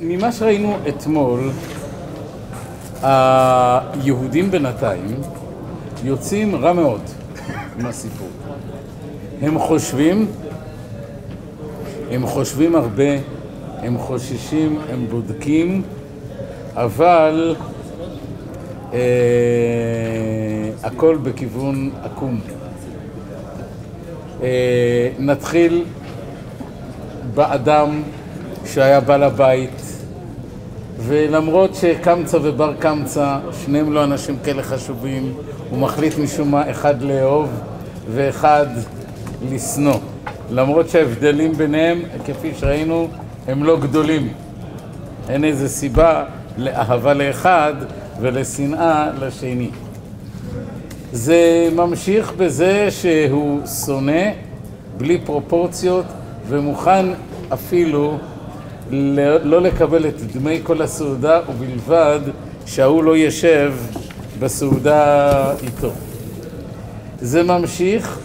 ממה שראינו אתמול, היהודים בינתיים יוצאים רע מאוד מהסיפור. הם חושבים, הם חושבים הרבה, הם חוששים, הם בודקים, אבל אה, הכל בכיוון עקום. אה, נתחיל באדם שהיה בעל הבית, ולמרות שקמצא ובר קמצא, שניהם לא אנשים כאלה חשובים, הוא מחליט משום מה אחד לאהוב ואחד לשנוא. למרות שההבדלים ביניהם, כפי שראינו, הם לא גדולים. אין איזה סיבה לאהבה לאחד ולשנאה לשני. זה ממשיך בזה שהוא שונא בלי פרופורציות ומוכן אפילו לא לקבל את דמי כל הסעודה ובלבד שההוא לא ישב בסעודה איתו. זה ממשיך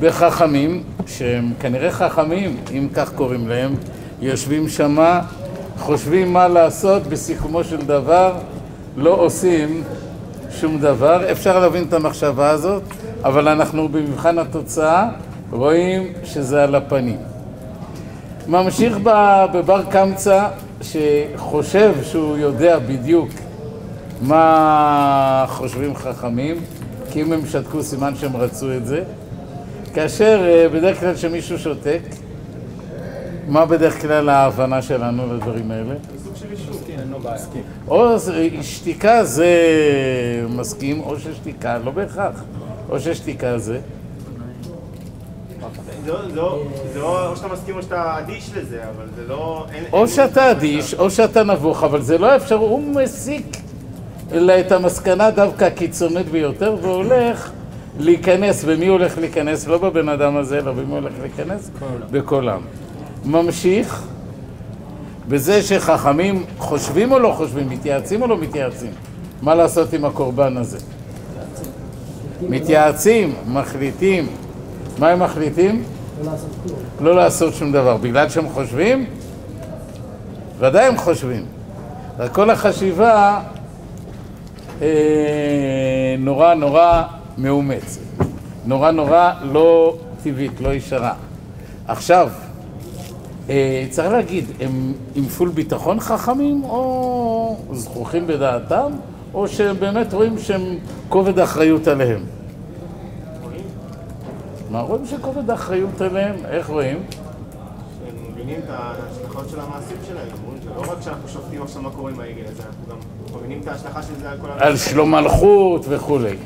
בחכמים, שהם כנראה חכמים, אם כך קוראים להם, יושבים שמה, חושבים מה לעשות, בסיכומו של דבר לא עושים שום דבר. אפשר להבין את המחשבה הזאת, אבל אנחנו במבחן התוצאה רואים שזה על הפנים. ממשיך בבר קמצא שחושב שהוא יודע בדיוק מה חושבים חכמים, כי אם הם שתקו סימן שהם רצו את זה. כאשר אה, בדרך כלל כשמישהו שותק, מה בדרך כלל ההבנה שלנו לדברים האלה? או שתיקה זה מסכים, או ששתיקה לא בהכרח. או ששתיקה זה זה לא, או שאתה מסכים או שאתה אדיש לזה, אבל זה לא... או שאתה אדיש, או שאתה נבוך, אבל זה לא אפשר, הוא מסיק את המסקנה דווקא הקיצונית ביותר, והולך להיכנס, ומי הולך להיכנס? לא בבן אדם הזה, אלא במי הולך להיכנס? בכל עם. ממשיך בזה שחכמים חושבים או לא חושבים, מתייעצים או לא מתייעצים. מה לעשות עם הקורבן הזה? מתייעצים, מחליטים. מה הם מחליטים? לא לעשות שום דבר. בגלל שהם חושבים? ודאי הם חושבים. רק כל החשיבה אה, נורא נורא מאומצת. נורא נורא לא טבעית, לא ישרה. עכשיו, אה, צריך להגיד, הם עם פול ביטחון חכמים, או זכוכים בדעתם, או שהם באמת רואים שהם כובד אחריות עליהם? מה רואים שכובד האחריות עליהם? איך רואים? הם מבינים את ההשלכות של המעשים שלהם, אומרים שלא רק שאנחנו שופטים עכשיו מה קורה עם העגל הזה, אנחנו גם מבינים את ההשלכה של זה על כל... על שלום מלכות וכולי.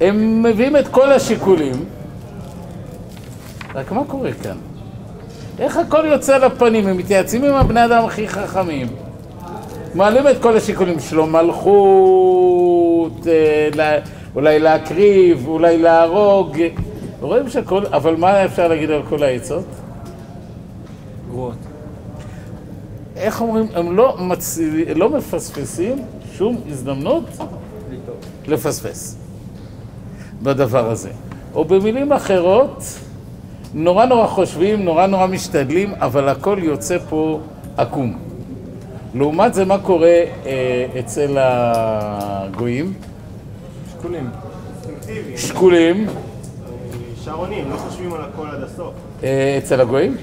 הם מביאים את כל השיקולים, רק מה קורה כאן? איך הכל יוצא לפנים? הם מתייעצים עם הבני אדם הכי חכמים. מעלים את כל השיקולים, שלום מלכות, אה, אולי להקריב, אולי להרוג. רואים שהכל, אבל מה אפשר להגיד על כל העצות? גרועות. איך אומרים? הם לא, מצ... לא מפספסים שום הזדמנות לפספס בדבר הזה. או במילים אחרות, נורא נורא חושבים, נורא נורא משתדלים, אבל הכל יוצא פה עקום. לעומת זה, מה קורה אה, אצל הגויים? שקולים. שקולים. שערונים, לא חושבים על הכל עד הסוף. אה, אצל הגויים?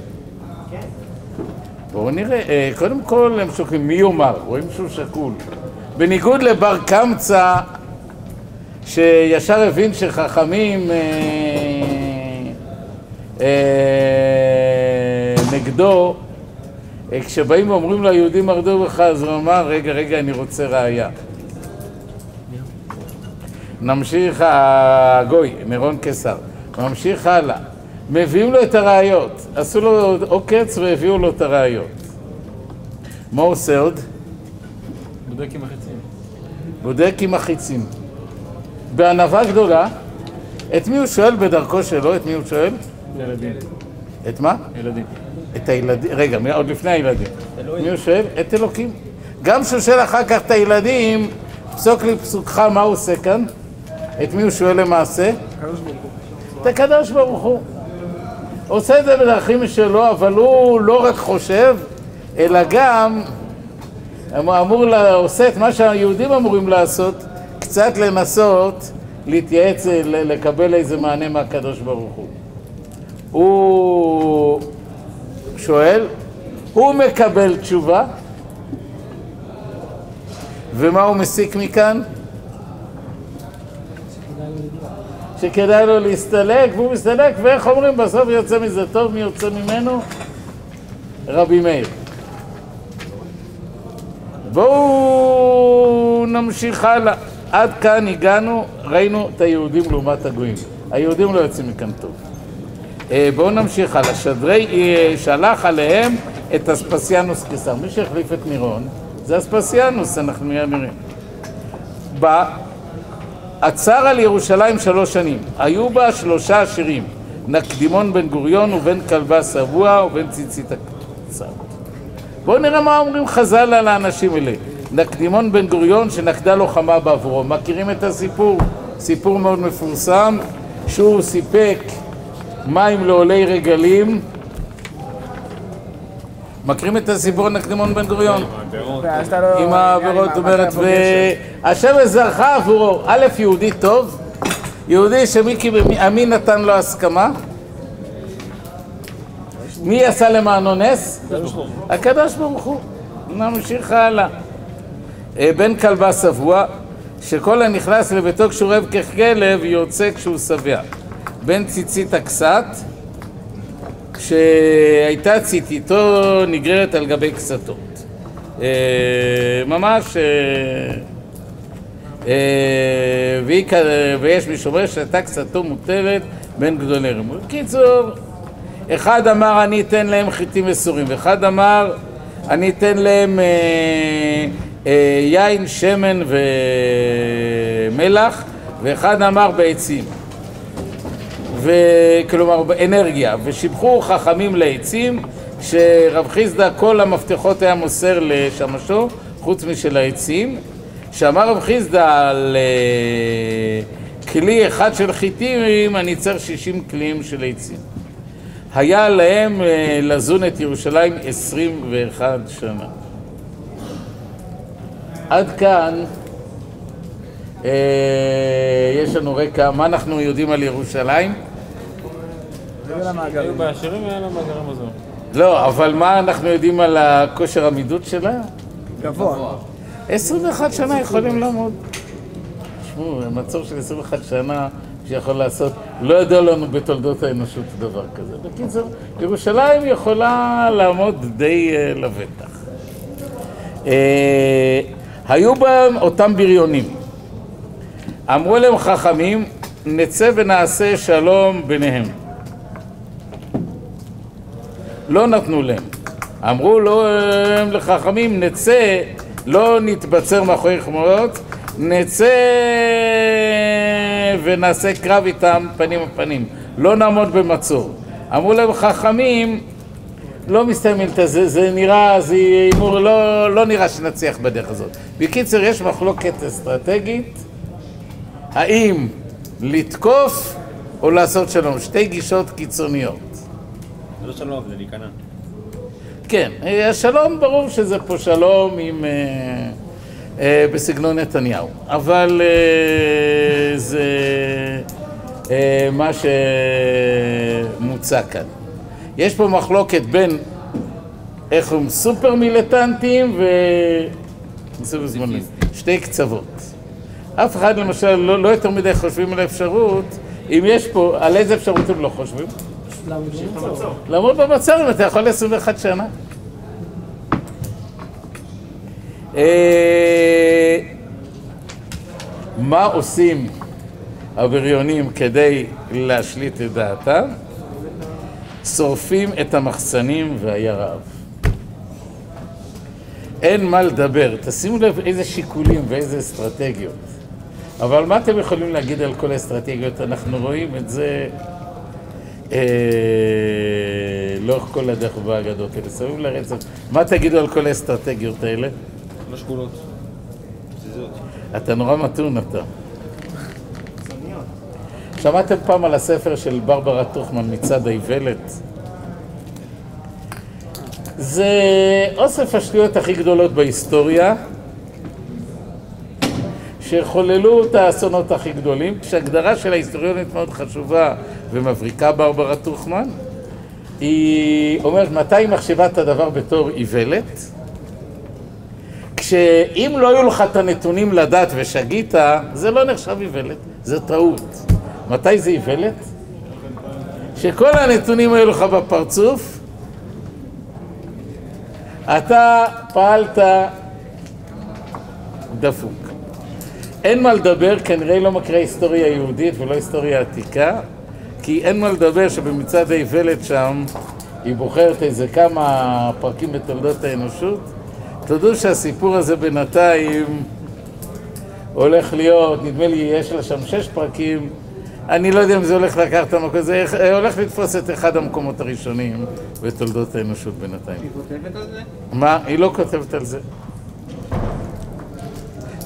כן. בואו נראה, אה, קודם כל הם שוקלים, מי יאמר? רואים שהוא שקול. בניגוד לבר קמצא, שישר הבין שחכמים אה, אה, נגדו, אה, כשבאים ואומרים ליהודים מרדו בך, אז הוא אמר, רגע, רגע, אני רוצה ראייה. נמשיך הגוי, נירון קיסר. ממשיך הלאה. מביאים לו את הראיות. עשו לו עוקץ והביאו לו את הראיות. מה הוא עושה עוד? בודק עם החיצים. בודק עם החיצים. בענווה גדולה, את מי הוא שואל בדרכו שלו? את מי הוא שואל? ילדים. את מה? ילדים. את הילדים, רגע, עוד לפני הילדים. מי הוא שואל? את אלוקים. גם כשהוא שואל אחר כך את הילדים, פסוק לי פסוקך, מה הוא עושה כאן? את מי הוא שואל למעשה? את הקדוש ברוך הוא. עושה את זה בדרכים שלו, אבל הוא לא רק חושב, אלא גם אמור, לה- עושה את מה שהיהודים אמורים לעשות, קצת לנסות להתייעץ, לקבל איזה מענה מהקדוש ברוך הוא. הוא שואל, הוא מקבל תשובה, ומה הוא מסיק מכאן? שכדאי לו להסתלק, והוא מסתלק, ואיך אומרים, בסוף יוצא מזה טוב, מי יוצא ממנו? רבי מאיר. בואו נמשיך הלאה. עד כאן הגענו, ראינו את היהודים לעומת הגויים. היהודים לא יוצאים מכאן טוב. אה, בואו נמשיך הלאה. שדרי אה, שלח עליהם את אספסיאנוס קיסר. מי שהחליף את נירון זה אספסיאנוס, אנחנו מיד נראה. עצר על ירושלים שלוש שנים. היו בה שלושה עשירים, נקדימון בן גוריון ובן כלבה שבוע ובן ציצית הקצת. בואו נראה מה אומרים חז"ל על האנשים האלה. נקדימון בן גוריון שנקדה לוחמה בעבורו. מכירים את הסיפור? סיפור מאוד מפורסם, שהוא סיפק מים לעולי רגלים. מכירים את הסיפור על נקדימון בן גוריון? לא... עם העבירות, זאת אומרת, והשם זרחה עבורו, א', יהודי טוב, יהודי שמי קיבל- מי נתן לו הסכמה? מי עשה למענו נס? הקדוש ברוך הוא. נמשיך הלאה. אה, בן כלבה שבוע, שכל הנכנס לביתו כשהוא רעב ככלב, יוצא כשהוא שבע. בן ציצית הכסת, שהייתה ציציתו נגררת על גבי קסתות. אה, ממש... אה, אה, ויש מי שאומר שהייתה קצתו מוטלת בין גדולי רמות. בקיצור, אחד אמר אני אתן להם חיטים מסורים, ואחד אמר אני אתן להם יין, שמן ומלח, ואחד אמר בעצים. וכלומר אנרגיה, ושיבחו חכמים לעצים, שרב חיסדא כל המפתחות היה מוסר לשמשו, חוץ משל העצים, שאמר רב חיסדא על אה, כלי אחד של חיטים, אני צריך 60 כלים של עצים. היה להם אה, לזון את ירושלים 21 שנה. עד כאן אה, יש לנו רקע, מה אנחנו יודעים על ירושלים? לא למאגרים. היו בעשירים היה להם מאגרי מזון. לא, אבל מה אנחנו יודעים על הכושר עמידות שלה? גבוה. 21 שנה יכולים לעמוד. תשמעו, מצור של 21 שנה שיכול לעשות, לא ידוע לנו בתולדות האנושות דבר כזה. בקיצור, ירושלים יכולה לעמוד די uh, לבטח. Uh, היו בהם אותם בריונים. אמרו להם חכמים, נצא ונעשה שלום ביניהם. לא נתנו להם. אמרו הם לחכמים, נצא, לא נתבצר מאחורי חמורות, נצא ונעשה קרב איתם פנים על פנים, לא נעמוד במצור. אמרו להם חכמים, לא מסתיימים את זה, זה נראה, זה הימור, לא, לא נראה שנצליח בדרך הזאת. בקיצר, יש מחלוקת אסטרטגית, האם לתקוף או לעשות שלום, שתי גישות קיצוניות. זה לא שלום, זה להיכנע. כן, אה, השלום ברור שזה פה שלום עם... אה, אה, בסגנון נתניהו, אבל אה, זה אה, מה שמוצע כאן. יש פה מחלוקת בין, איך אומרים, סופר מיליטנטים ו... שתי קצוות. אף אחד למשל לא, לא יותר מדי חושבים על האפשרות, אם יש פה, על איזה אפשרות הם לא חושבים? לעמוד במצור אתה יכול ל-21 שנה. אה, מה עושים הבריונים כדי להשליט את דעתם? שורפים את המחסנים והיה רעב. אין מה לדבר, תשימו לב איזה שיקולים ואיזה אסטרטגיות. אבל מה אתם יכולים להגיד על כל האסטרטגיות? אנחנו רואים את זה לאורך כל הדרך באגדות האלה. שמים לרצף. מה תגידו על כל האסטרטגיות האלה? לא שקולות. אתה נורא מתון אתה. שמעתם פעם על הספר של ברברה טוכמן מצד האיוולת? זה אוסף השטויות הכי גדולות בהיסטוריה, שחוללו את האסונות הכי גדולים, כשהגדרה של ההיסטוריונית מאוד חשובה ומבריקה ברברה טוכמן, היא אומרת מתי היא מחשבה את הדבר בתור איוולת, כשאם לא היו לך את הנתונים לדעת ושגית, זה לא נחשב איוולת, זה טעות. מתי זה איוולת? שכל הנתונים היו לך בפרצוף, אתה פעלת דפוק. אין מה לדבר, כנראה לא מקרה היסטוריה יהודית ולא היסטוריה עתיקה, כי אין מה לדבר שבמצעד האיוולת שם היא בוחרת איזה כמה פרקים בתולדות האנושות. תודו שהסיפור הזה בינתיים הולך להיות, נדמה לי יש לה שם שש פרקים, אני לא יודע אם זה הולך לקחת את המקום, זה הולך לתפוס את אחד המקומות הראשונים בתולדות האנושות בינתיים. היא כותבת על זה? מה? היא לא כותבת על זה.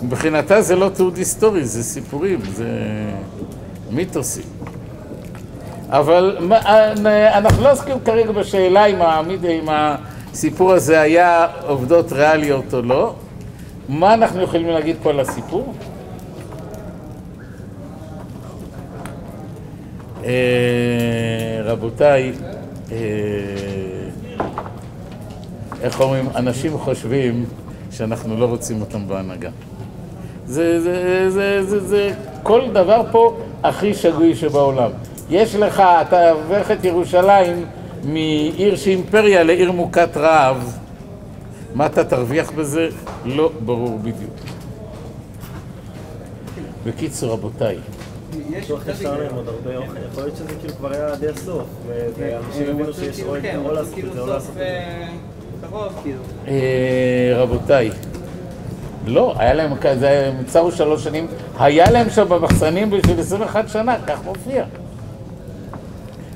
מבחינתה זה לא תיעוד היסטורי, זה סיפורים, זה מיתוסים. אבל מה, אה, אנחנו לא עוסקים כרגע בשאלה אם, העמיד, אם הסיפור הזה היה עובדות ריאליות או לא. מה אנחנו יכולים להגיד פה על הסיפור? אה, רבותיי, אה, איך אומרים, אנשים חושבים שאנחנו לא רוצים אותם בהנהגה. זה, זה, זה, זה, זה כל דבר פה הכי שגוי שבעולם. יש לך, אתה הופך את ירושלים מעיר שהיא אימפריה לעיר מוכת רעב. מה אתה תרוויח בזה? לא ברור בדיוק. בקיצור, רבותיי, יש עוד הרבה אוכל, יכול להיות שזה כאילו כבר היה עד הסוף, ואנשים הבינו שיש או כן, או לעשות כאילו את זה או לעשות את זה. אה, קרוב, כאילו. אה, רבותיי, לא, היה להם כזה, הם צרו שלוש שנים, היה להם שם במחסנים בשביל 21 שנה, כך מופיע.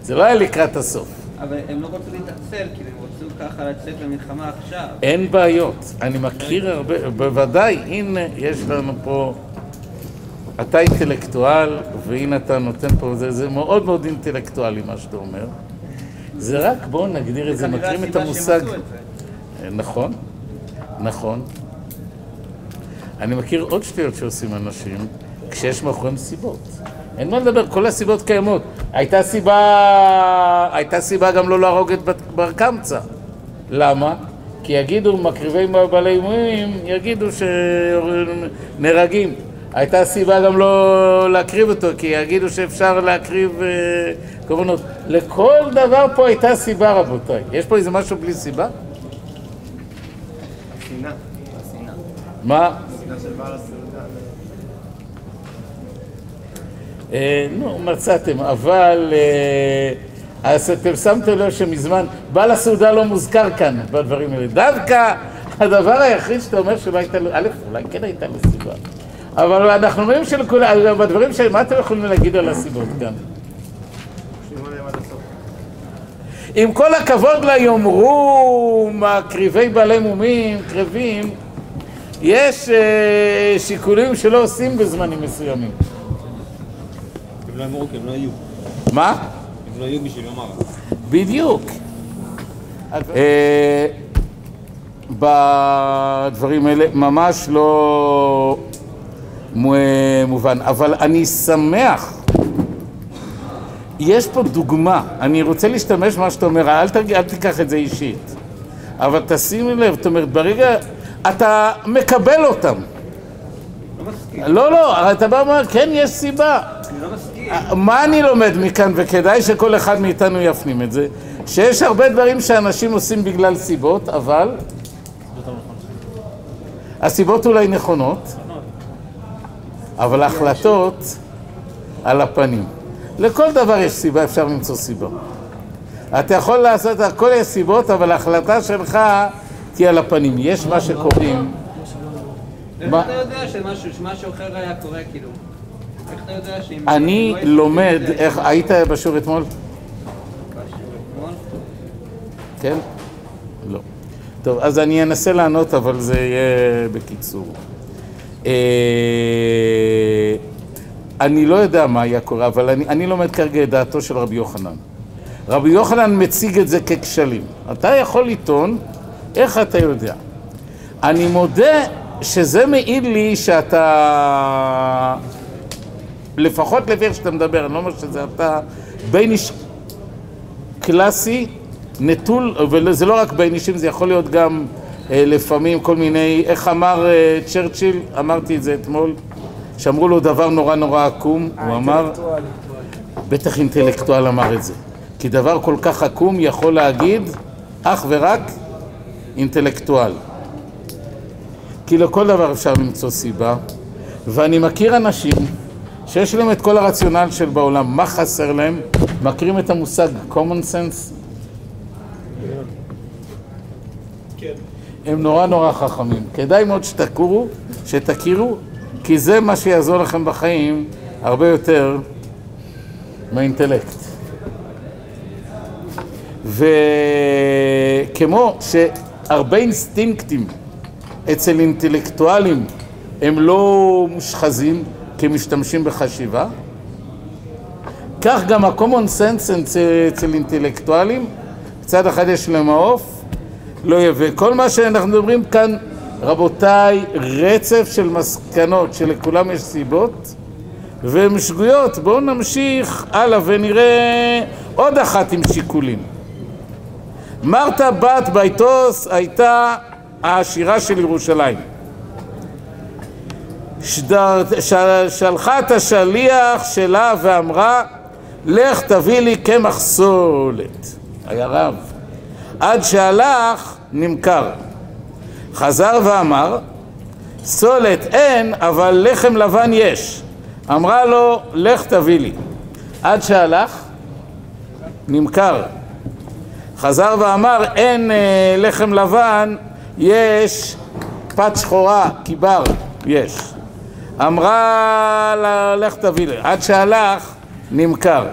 זה לא היה לקראת הסוף. אבל הם לא רצו להתעצל, כאילו, הם רצו ככה לצאת למלחמה עכשיו. אין בעיות, אני מכיר הרבה, בוודאי, הנה, יש לנו פה, אתה אינטלקטואל, והנה אתה נותן פה, זה, זה מאוד מאוד אינטלקטואלי מה שאתה אומר. זה רק, בואו נגדיר את זה, מכירים את המושג. נכון, נכון. אני מכיר עוד שטויות שעושים אנשים כשיש מאחוריהם סיבות. אין מה לדבר, כל הסיבות קיימות. הייתה סיבה, הייתה סיבה גם לא להרוג את בר קמצא. למה? כי יגידו, מקריבי בעלי אימונים, יגידו שנהרגים. הייתה סיבה גם לא להקריב אותו, כי יגידו שאפשר להקריב אה, קורבנות. לכל דבר פה הייתה סיבה, רבותיי. יש פה איזה משהו בלי סיבה? השנאה. מה? אה, נו, מצאתם, אבל אה, אז אתם שמתם לב שמזמן בעל הסעודה לא מוזכר כאן בדברים האלה. דווקא הדבר היחיד שאתה אומר שלא הייתה לו, א', אולי כן הייתה לו סיבה. אבל אנחנו רואים שלכולם, בדברים של... מה אתם יכולים להגיד על הסיבות כאן? עם כל הכבוד ליאמרו מקריבי בעלי מומים, קרבים, יש אה, שיקולים שלא עושים בזמנים מסוימים. הם לא אמרו הם לא היו. מה? הם לא היו בשביל לומר. בדיוק. אה, בדברים האלה ממש לא מו- מובן, אבל אני שמח. יש פה דוגמה, אני רוצה להשתמש במה שאתה אומר, אל, תג... אל תיקח את זה אישית, אבל תשימי לב, זאת אומרת, ברגע, אתה מקבל אותם. לא. לא, אתה בא ואומר, כן, יש סיבה. מה אני לומד מכאן, וכדאי שכל אחד מאיתנו יפנים את זה, שיש הרבה דברים שאנשים עושים בגלל סיבות, אבל הסיבות אולי נכונות, אבל ההחלטות על הפנים. לכל דבר יש סיבה, אפשר למצוא סיבה. אתה יכול לעשות, הכל יש סיבות, אבל ההחלטה שלך תהיה על הפנים. יש מה שקוראים, איך מה? אתה יודע שמשהו אחר היה קורה, כאילו? איך אתה יודע שאם... אני לא לומד, איך, היית בשיעור אתמול? כן? לא. טוב, אז אני אנסה לענות, אבל זה יהיה בקיצור. אה, אני לא יודע מה היה קורה, אבל אני, אני לומד כרגע את דעתו של רבי יוחנן. רבי יוחנן מציג את זה ככשלים. אתה יכול לטעון, איך אתה יודע? אני מודה שזה מעיד לי שאתה, לפחות לפי איך שאתה מדבר, אני לא אומר שזה אתה בין איש קלאסי, נטול, וזה לא רק בין אישים, זה יכול להיות גם אה, לפעמים כל מיני, איך אמר אה, צ'רצ'יל, אמרתי את זה אתמול, שאמרו לו דבר נורא נורא עקום, הוא אמר. בטח אינטלקטואל אמר את זה, כי דבר כל כך עקום יכול להגיד אך ורק אינטלקטואל. כי לכל דבר אפשר למצוא סיבה, ואני מכיר אנשים שיש להם את כל הרציונל של בעולם, מה חסר להם? מכירים את המושג common sense? הם נורא נורא חכמים. כדאי מאוד שתכירו, שתכירו, כי זה מה שיעזור לכם בחיים הרבה יותר מהאינטלקט. וכמו שהרבה אינסטינקטים אצל אינטלקטואלים הם לא מושחזים כי משתמשים בחשיבה, כך גם ה-common sense אצל, אינטלקטואלים, מצד אחד יש להם מעוף, לא יהיה, וכל מה שאנחנו מדברים כאן, רבותיי, רצף של מסקנות שלכולם יש סיבות והן שגויות. בואו נמשיך הלאה ונראה עוד אחת עם שיקולים. מרתה בת ביתוס הייתה העשירה של ירושלים. שדר, של, שלחה את השליח שלה ואמרה לך תביא לי קמח סולת, היה רב. עד שהלך נמכר. חזר ואמר סולת אין אבל לחם לבן יש. אמרה לו לך תביא לי. עד שהלך נמכר. חזר ואמר אין אה, לחם לבן יש פת שחורה, קיבר, יש. אמרה לה, לך תביא לי. עד שהלך, נמכר.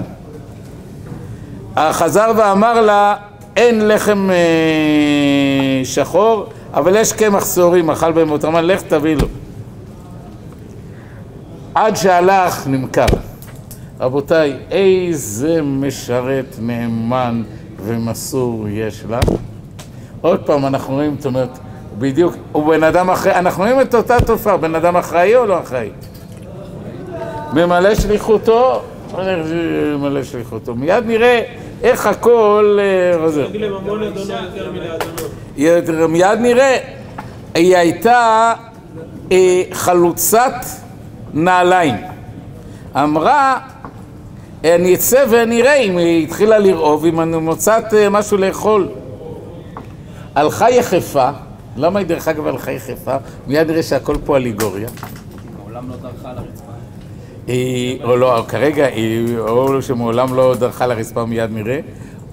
חזר ואמר לה, אין לחם אה, שחור, אבל יש קמח שעורים, אכל בהם אותו. אמר, לך תביא לו. עד שהלך, נמכר. רבותיי, איזה משרת נאמן ומסור יש לה. עוד פעם, אנחנו רואים, זאת אומרת, בדיוק, הוא בן אדם אחראי, אנחנו רואים את אותה תופעה, בן אדם אחראי או לא אחראי? ממלא שליחותו, ממלא שליחותו. מיד נראה איך הכל אה. מיד נראה, היא הייתה אה, חלוצת נעליים. אמרה, אני אצא ונראה אם היא התחילה לרעוב, אם אני מוצאת אה, משהו לאכול. הלכה יחפה, למה היא דרך אגב הלכה יחפה? מיד נראה שהכל פה אליגוריה. מעולם לא דרכה על הרצפה. היא, או לא, כרגע היא, או שמעולם לא דרכה לרצפה מיד נראה,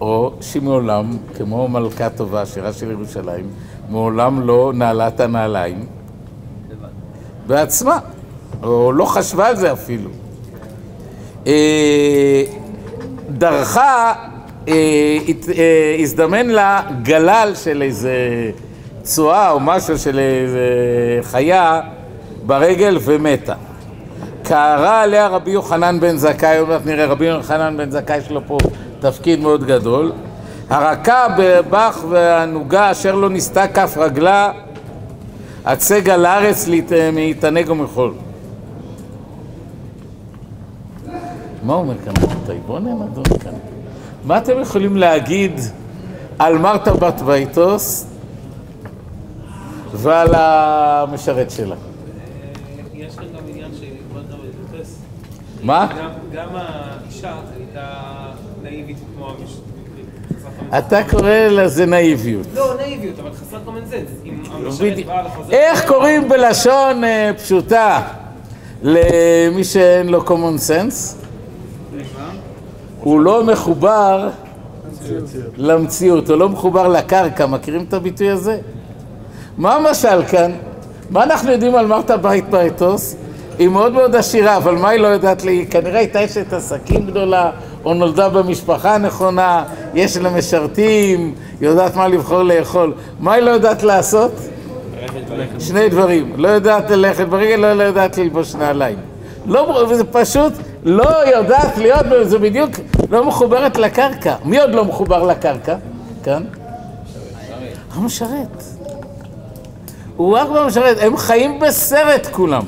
או שמעולם, כמו מלכה טובה, שירה של ירושלים, מעולם לא נעלה את הנעליים בעצמה, או לא חשבה על זה אפילו. אה, דרכה, אה, אה, הזדמן לה גלל של איזה צואה או משהו של איזה חיה ברגל ומתה. קערה עליה רבי יוחנן בן זכאי, עוד מעט נראה, רבי יוחנן בן זכאי יש לו פה תפקיד מאוד גדול. הרקה בבח והנוגה אשר לא ניסתה כף רגלה, הצג על הארץ להת- מתענג ומחול. מה אומר כאן רבותיי? בואו נדון כאן. מה אתם יכולים להגיד על מרתה בת ביתוס ועל המשרת שלה? יש כאן גם עניין שדיברת על להתייחס. מה? גם- האישה הייתה נאיבית כמו המש... אתה קורא לזה נאיביות. לא נאיביות, אבל חסר common sense. אם המשרת בדיוק. באה לחזק... איך קוראים בלשון אה, פשוטה למי שאין לו common sense? הוא לא מחובר למציאות, הוא לא מחובר לקרקע, מכירים את הביטוי הזה? מה המשל כאן? מה אנחנו יודעים על מרתה בית ביתוס? היא מאוד מאוד עשירה, אבל מה היא לא יודעת לי? כנראה הייתה אשת עסקים גדולה, או נולדה במשפחה הנכונה, יש לה משרתים, יודעת מה לבחור לאכול. מה היא לא יודעת לעשות? שני דברים, לא יודעת ללכת ברגל, לא יודעת ללבוש נעליים. לא, וזה פשוט לא יודעת להיות, זה בדיוק לא מחוברת לקרקע. מי עוד לא מחובר לקרקע? כאן? המשרת. הוא רק במשרת, הם חיים בסרט כולם.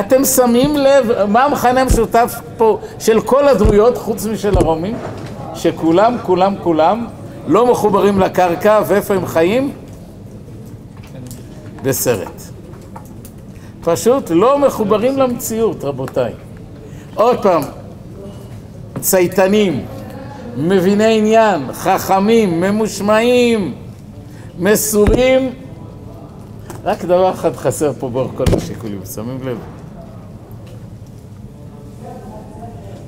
אתם שמים לב מה המכנה המשותף פה של כל הדמויות חוץ משל הרומים? שכולם, כולם, כולם לא מחוברים לקרקע, ואיפה הם חיים? בסרט. פשוט לא מחוברים למציאות, רבותיי. עוד פעם, צייתנים, מביני עניין, חכמים, ממושמעים, מסורים. רק דבר אחד חסר פה באורך כל השיקולים, שמים לב?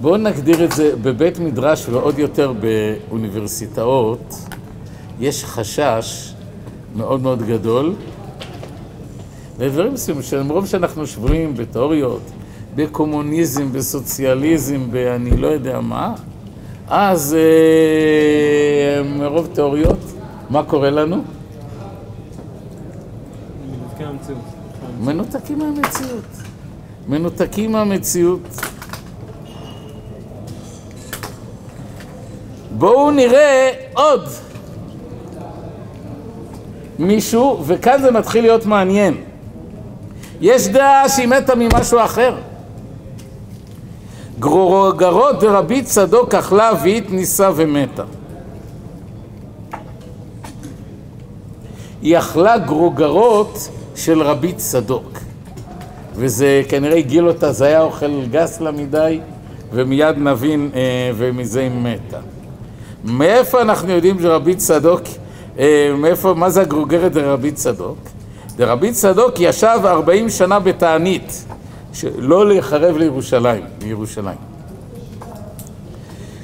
בואו נגדיר את זה בבית מדרש ועוד יותר באוניברסיטאות. יש חשש מאוד מאוד גדול לדברים מסוימים, שלמרוב שאנחנו שבויים בתיאוריות, בקומוניזם, בסוציאליזם, באני לא יודע מה, אז אה, מרוב תיאוריות, מה קורה לנו? מנותקים מהמציאות. מנותקים מהמציאות. בואו נראה עוד מישהו, וכאן זה מתחיל להיות מעניין. יש דעה שהיא מתה ממשהו אחר. גרוגרות דרבי צדוק אכלה והיא ניסה ומתה. היא אכלה גרוגרות של רבי צדוק. וזה כנראה הגיל אותה, זה היה אוכל גס לה מדי, ומיד נבין, אה, ומזה היא מתה. מאיפה אנחנו יודעים שרבי צדוק, אה, מאיפה, מה זה הגרוגרת דרבי צדוק? דרבי צדוק ישב 40 שנה בתענית, לא להיחרב לירושלים, לירושלים.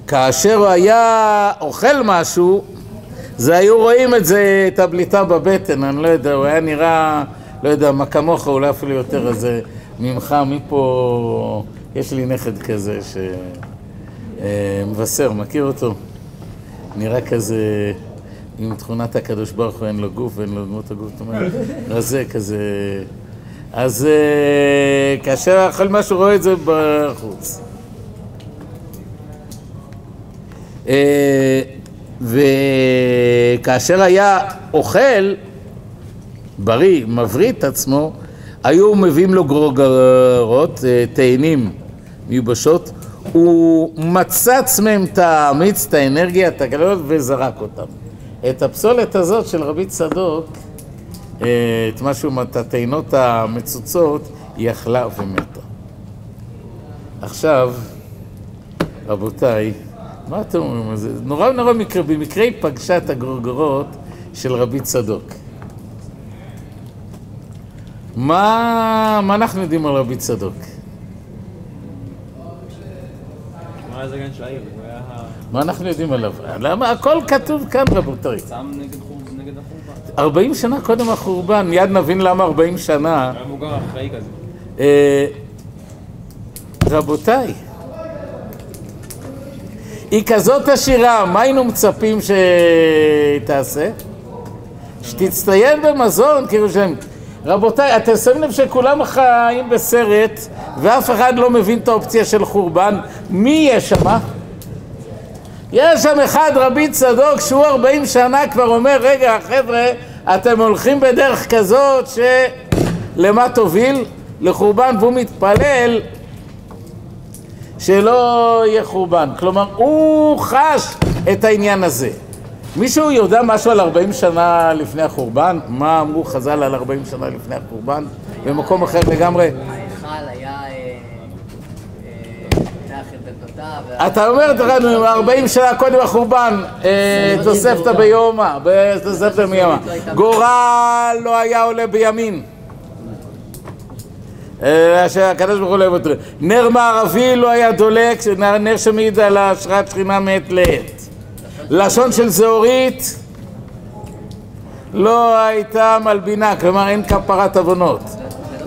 כאשר הוא היה אוכל משהו, זה היו רואים את זה, את הבליטה בבטן, אני לא יודע, הוא היה נראה, לא יודע, מה כמוך, אולי אפילו יותר איזה ממך, מפה, יש לי נכד כזה שמבשר, מכיר אותו? נראה כזה עם תכונת הקדוש ברוך הוא, אין לו גוף ואין לו דמות הגוף, זאת אומרת, רזה כזה. אז אה, כאשר אכל משהו רואה את זה בחוץ. אה, וכאשר היה אוכל בריא, מבריא את עצמו, היו מביאים לו גרוגרות, אה, תאנים מיובשות, הוא מצץ מהם את המיץ, את האנרגיה, את הגלויות, וזרק אותם. את הפסולת הזאת של רבי צדוק, אה, את משהו, את הטעינות המצוצות, היא אכלה ומתה. עכשיו, רבותיי, מה אתם אומרים על זה? נורא נורא מקרה, במקרה היא פגשה את הגרוגרות של רבי צדוק. מה, מה אנחנו יודעים על רבי צדוק? מה אנחנו יודעים עליו? למה? הכל כתוב כאן, רבותיי. שם נגד חור- נגד החורבן. 40 שנה קודם החורבן, מיד נבין למה 40 שנה. היה מבוגר אחראי כזה. אה, רבותיי, היא כזאת עשירה, מה היינו מצפים שהיא תעשה? שתצטיין במזון, כאילו שהם... רבותיי, אתם שמים לב שכולם חיים בסרט ואף אחד לא מבין את האופציה של חורבן. מי יש שם? יש שם אחד, רבי צדוק, שהוא 40 שנה כבר אומר, רגע, חבר'ה, אתם הולכים בדרך כזאת שלמה תוביל? לחורבן, והוא מתפלל שלא יהיה חורבן. כלומר, הוא חש את העניין הזה. מישהו יודע משהו על 40 שנה לפני החורבן? מה אמרו חז"ל על 40 שנה לפני החורבן? במקום אחר לגמרי? ההיכל היה אה, אה, פותח את דלתותיו. אתה אומר לנו, 40 שנה קודם החורבן, אה, תוספתא ביומא, תוספתא ביומא. גורל לא היה עולה בימין. אה, שהקדוש ברוך הוא לא יוותר. נר מערבי לא היה דולק, נר- שמעיד על השראת שכינה מעת לעת. לשון של זהורית לא הייתה מלבינה, כלומר אין כפרת עוונות.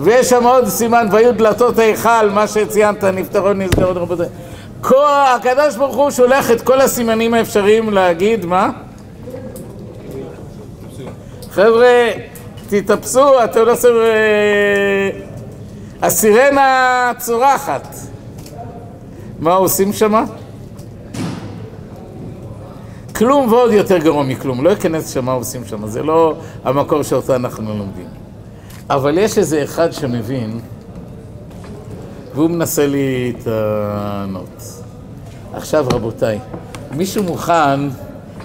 ויש שם עוד סימן, והיו דלתות היכל, מה שציינת, נפתרו נסגרות רבותיי. הקדוש ברוך הוא שולח את כל הסימנים האפשריים להגיד, מה? חבר'ה, תתאפסו, אתם לא עושים... אה, הסירנה צורחת. מה עושים שמה? כלום ועוד יותר גרוע מכלום, לא אכנס שם מה עושים שם, זה לא המקור שאותו אנחנו לומדים. אבל יש איזה אחד שמבין, והוא מנסה להתענות. עכשיו רבותיי, מישהו מוכן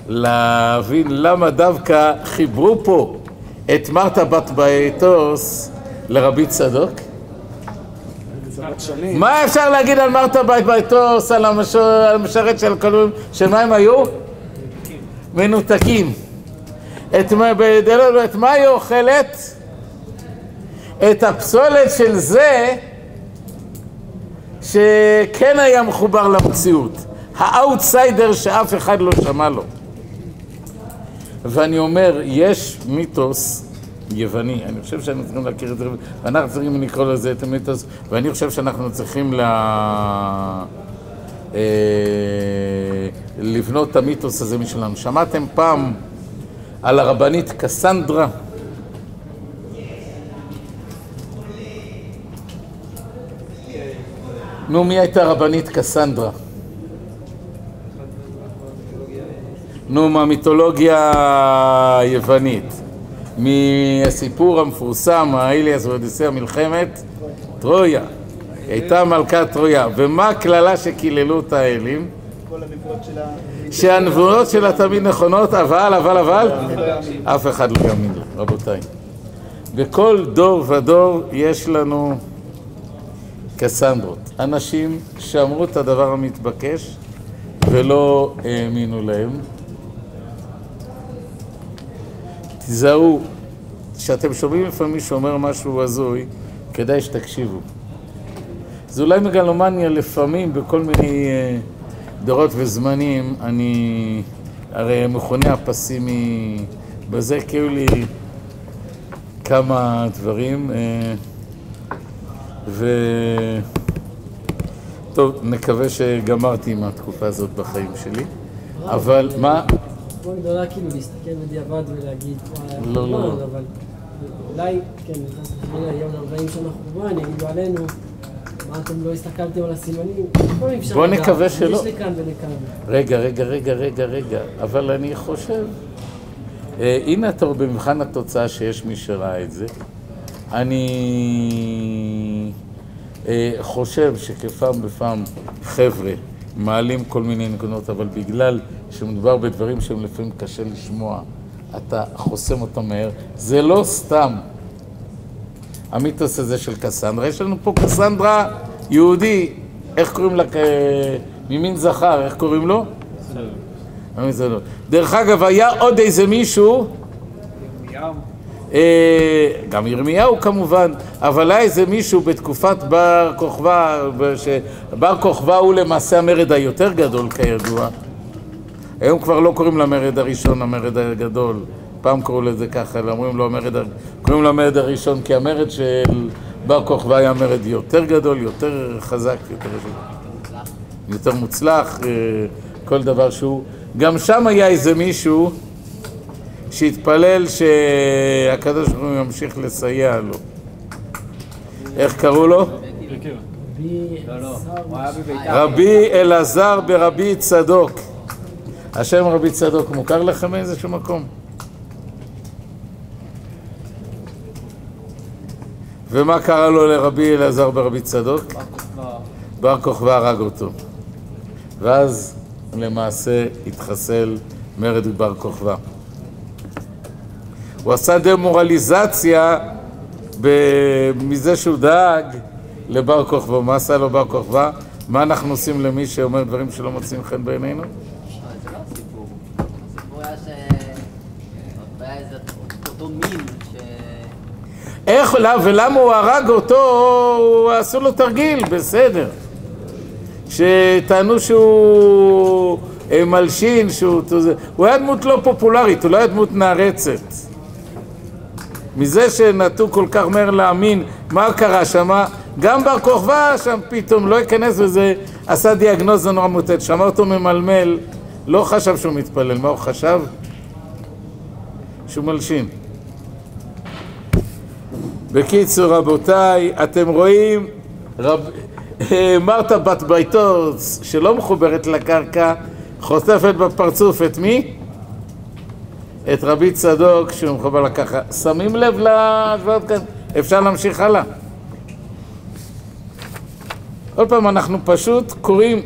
להבין למה דווקא חיברו פה את מרתה בת ביתוס לרבי צדוק? מה אפשר להגיד על מרתה בת ביתוס, על המש- על המשרת של כלום, שמה הם היו? מנותקים. את את מה היא אוכלת? את הפסולת של זה שכן היה מחובר למציאות. האאוטסיידר שאף אחד לא שמע לו. ואני אומר, יש מיתוס יווני, אני חושב שאנחנו צריכים להכיר את זה, ואנחנו צריכים לקרוא לזה את המיתוס, ואני חושב שאנחנו צריכים לה... אה, לבנות את המיתוס הזה משלנו. שמעתם פעם על הרבנית קסנדרה? נו, מי הייתה רבנית קסנדרה? נו, מהמיתולוגיה היוונית. מהסיפור המפורסם, האיליאס ואודיסאה מלחמת טרויה. היא הייתה מלכת טרויה. ומה הקללה שקיללו את האלים? שהנבואות שלה תמיד נכונות, אבל, אבל, אבל, אף אחד לא יאמין לה, רבותיי. בכל דור ודור יש לנו קסנדרות, אנשים שאמרו את הדבר המתבקש ולא האמינו להם. תיזהרו, כשאתם שומעים לפעמים מישהו אומר משהו הזוי, כדאי שתקשיבו. זה אולי מגלומניה לפעמים בכל מיני אה, דורות וזמנים, אני הרי מכונה הפסימי בזה, היו לי כמה דברים. ו... טוב, נקווה שגמרתי עם התקופה הזאת בחיים שלי, אבל מה? בוא גדולה כאילו להסתכל בדיעבד ולהגיד, היה לא, לא. חורבן, אבל אולי, כן, נכנס לחשבון היום 40 שנה חורבן, יגידו עלינו, מה אתם לא הסתכלתם על הסימנים? בוא נקווה שלא. יש לכאן ולכאן. רגע, רגע, רגע, רגע, רגע, אבל אני חושב, אה, הנה אתה במבחן התוצאה שיש מי שראה את זה. אני חושב שכפעם בפעם חבר'ה מעלים כל מיני נקודות, אבל בגלל שמדובר בדברים שהם לפעמים קשה לשמוע, אתה חוסם אותם מהר. זה לא סתם המיתוס הזה של קסנדרה. יש לנו פה קסנדרה יהודי, איך קוראים לה? אה, ממין זכר, איך קוראים לו? דרך אגב, היה עוד איזה מישהו, אה, גם ירמיהו כמובן, אבל היה איזה מישהו בתקופת בר כוכבא, שבר כוכבא הוא למעשה המרד היותר גדול כידוע. היום כבר לא קוראים למרד הראשון המרד הגדול, פעם קראו לזה ככה, אומרים לו המרד, קוראים לו המרד הראשון, כי המרד של בר כוכבא היה מרד יותר גדול, יותר חזק, יותר, יותר מוצלח, אה, כל דבר שהוא. גם שם היה איזה מישהו שהתפלל שהקדוש ברוך הוא ימשיך לסייע לו. איך קראו לו? רבי אלעזר ברבי צדוק. השם רבי צדוק מוכר לכם מאיזשהו מקום? ומה קרה לו לרבי אלעזר ברבי צדוק? בר כוכבא הרג אותו. ואז למעשה התחסל מרד בר כוכבא. הוא עשה דמורליזציה מזה שהוא דאג לבר כוכבא. מה עשה לו בר כוכבא? מה אנחנו עושים למי שאומר דברים שלא מוצאים חן בעינינו? איך, למה- ולמה הוא הרג אותו, עשו לו תרגיל, בסדר. שטענו שהוא אה, מלשין, שהוא... הוא היה דמות לא פופולרית, הוא לא היה דמות נערצת. מזה שנטו כל כך מהר להאמין, מה קרה שם? גם בר כוכבא שם פתאום, לא ייכנס לזה, עשה דיאגנוזה נורא מוטט, שמע אותו ממלמל, לא חשב שהוא מתפלל, מה הוא חשב? שהוא מלשין. בקיצור, רבותיי, אתם רואים, רב... אה, מרתה בת ביתוס, שלא מחוברת לקרקע, חוטפת בפרצוף את מי? את רבי צדוק שהוא מחובר לקחה. שמים לב להשוואות כאן? אפשר להמשיך הלאה. עוד פעם, אנחנו פשוט קוראים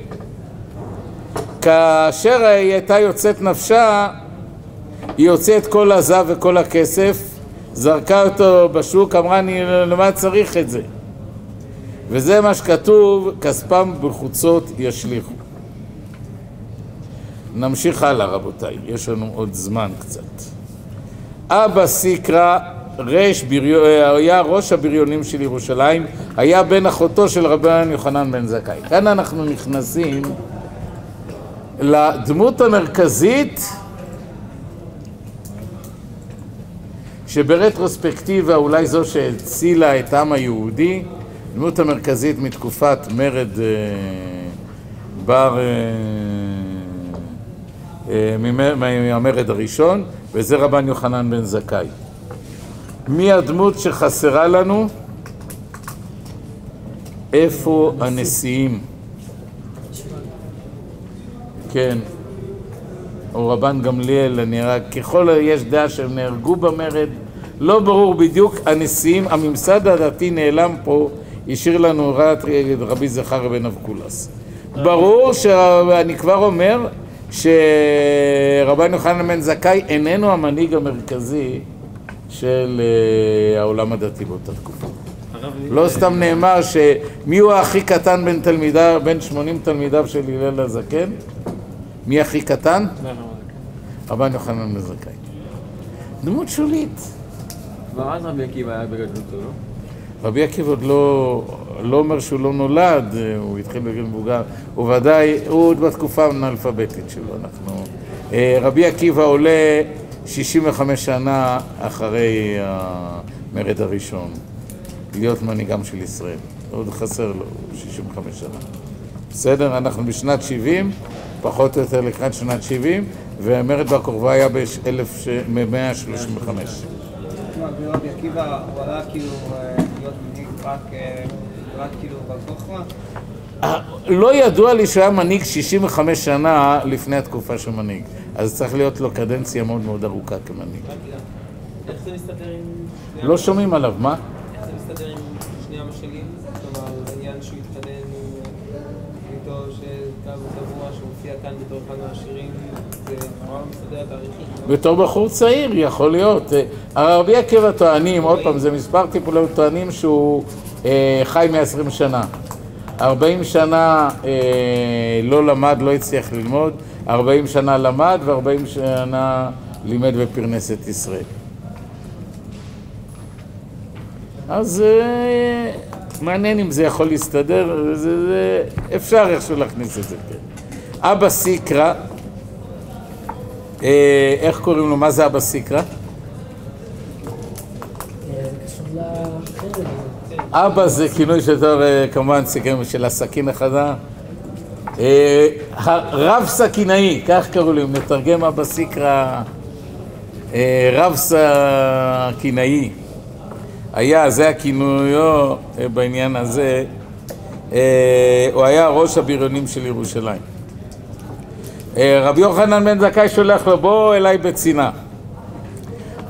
כאשר היא הייתה יוצאת נפשה, היא הוציאה את כל הזהב וכל הכסף, זרקה אותו בשוק, אמרה, אני למה צריך את זה? וזה מה שכתוב, כספם בחוצות ישליכו. נמשיך הלאה רבותיי, יש לנו עוד זמן קצת. אבא סיקרא רש בריו... היה ראש הבריונים של ירושלים, היה בן אחותו של רבן יוחנן בן זכאי. כאן אנחנו נכנסים לדמות המרכזית שברטרוספקטיבה אולי זו שהצילה את העם היהודי, דמות המרכזית מתקופת מרד אה, בר, אה, אה, מהמרד הראשון, וזה רבן יוחנן בן זכאי. מי הדמות שחסרה לנו? איפה הנשיאים? כן, או רבן גמליאל, רק, ככל יש דעה שהם נהרגו במרד, לא ברור בדיוק, הנשיאים, הממסד הדתי נעלם פה, השאיר לנו רק רבי זכר בן אבקולס. ברור שאני כבר אומר שרבן יוחנן בן זכאי איננו המנהיג המרכזי של אה, העולם הדתי באותה תקופה. לא סתם נאמר שמי הוא הכי קטן בין תלמידיו, בין 80 תלמידיו של הלל הזקן? מי הכי קטן? רבן יוחנן בן זכאי. דמות שולית. כבר אז רבי עקיבא היה בגדלותו, לא? רבי עקיבא עוד לא, לא אומר שהוא לא נולד, הוא התחיל בגיל מבוגר, הוא ודאי, הוא עוד בתקופה האנאלפביתית שלו, אנחנו... אה, רבי עקיבא עולה 65 שנה אחרי המרד הראשון, להיות מנהיגם של ישראל. עוד חסר לו 65 שנה. בסדר? אנחנו בשנת 70, פחות או יותר לקראת שנת 70, והמרד בר כוכבא היה ב-1135. רבי עקיבא, הוא עלה כאילו אה, רק אה, רק כאילו כוכבא? לא ידוע לי שהוא היה מנהיג 65 שנה לפני התקופה שהוא מנהיג, אז צריך להיות לו קדנציה מאוד מאוד ארוכה כמנהיג. איך זה מסתדר עם... לא שומעים עליו, מה? איך זה מסתדר עם שני המשלים? כלומר, העניין שהוא התחתן איתו, שגם תבוע שמופיע כאן בתור אחד מהשירים, זה נורא מסתדר התאריכים. בתור בחור צעיר, יכול להיות. אה, הרבי עקיבא טוענים, עוד פעם, זה מספר טיפולים, טוענים שהוא אה, חי 120 שנה. 40 שנה אה, לא למד, לא הצליח ללמוד, 40 שנה למד ו-40 שנה לימד ופרנס את ישראל. אז אה, מעניין אם זה יכול להסתדר, זה, זה, אפשר איכשהו להכניס את זה, כן. אבא סיקרא, איך קוראים לו? מה זה אבא סיקרא? אה. אבא זה כינוי של אה, כמובן סיכם של הסכין החדה. אה, הרב סכינאי, כך קראו לי, מתרגם אבא סיקרא, אה, רב סכינאי. היה, זה הכינויו אה, בעניין הזה. אה, הוא היה ראש הבריונים של ירושלים. אה, רבי יוחנן בן זכאי שולח לו, בוא אליי בצנעה.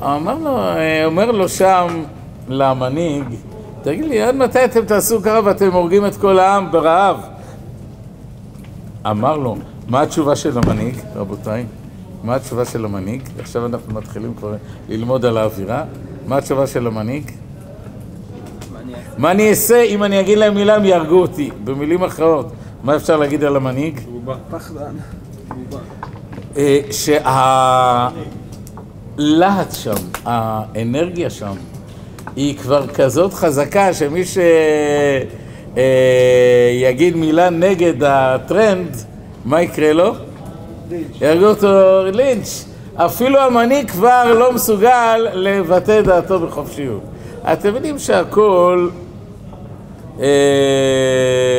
אמר לו, אה, אומר לו שם, למנהיג, תגיד לי, עד מתי אתם תעשו ככה ואתם הורגים את כל העם ברעב? אמר לו, מה התשובה של המנהיג, רבותיי? מה התשובה של המנהיג? עכשיו אנחנו מתחילים כבר ללמוד על האווירה. מה התשובה של המנהיג? מה אני אעשה אם אני אגיד להם מילה הם יהרגו אותי? במילים אחרות, מה אפשר להגיד על המנהיג? פחדן. אה, שהלהט שם, האנרגיה שם, היא כבר כזאת חזקה שמי שיגיד מילה נגד הטרנד, מה יקרה לו? יהרגו אותו לינץ'. אפילו המנהיג כבר לא מסוגל לבטא דעתו בחופשיות. אתם יודעים שהכל אה,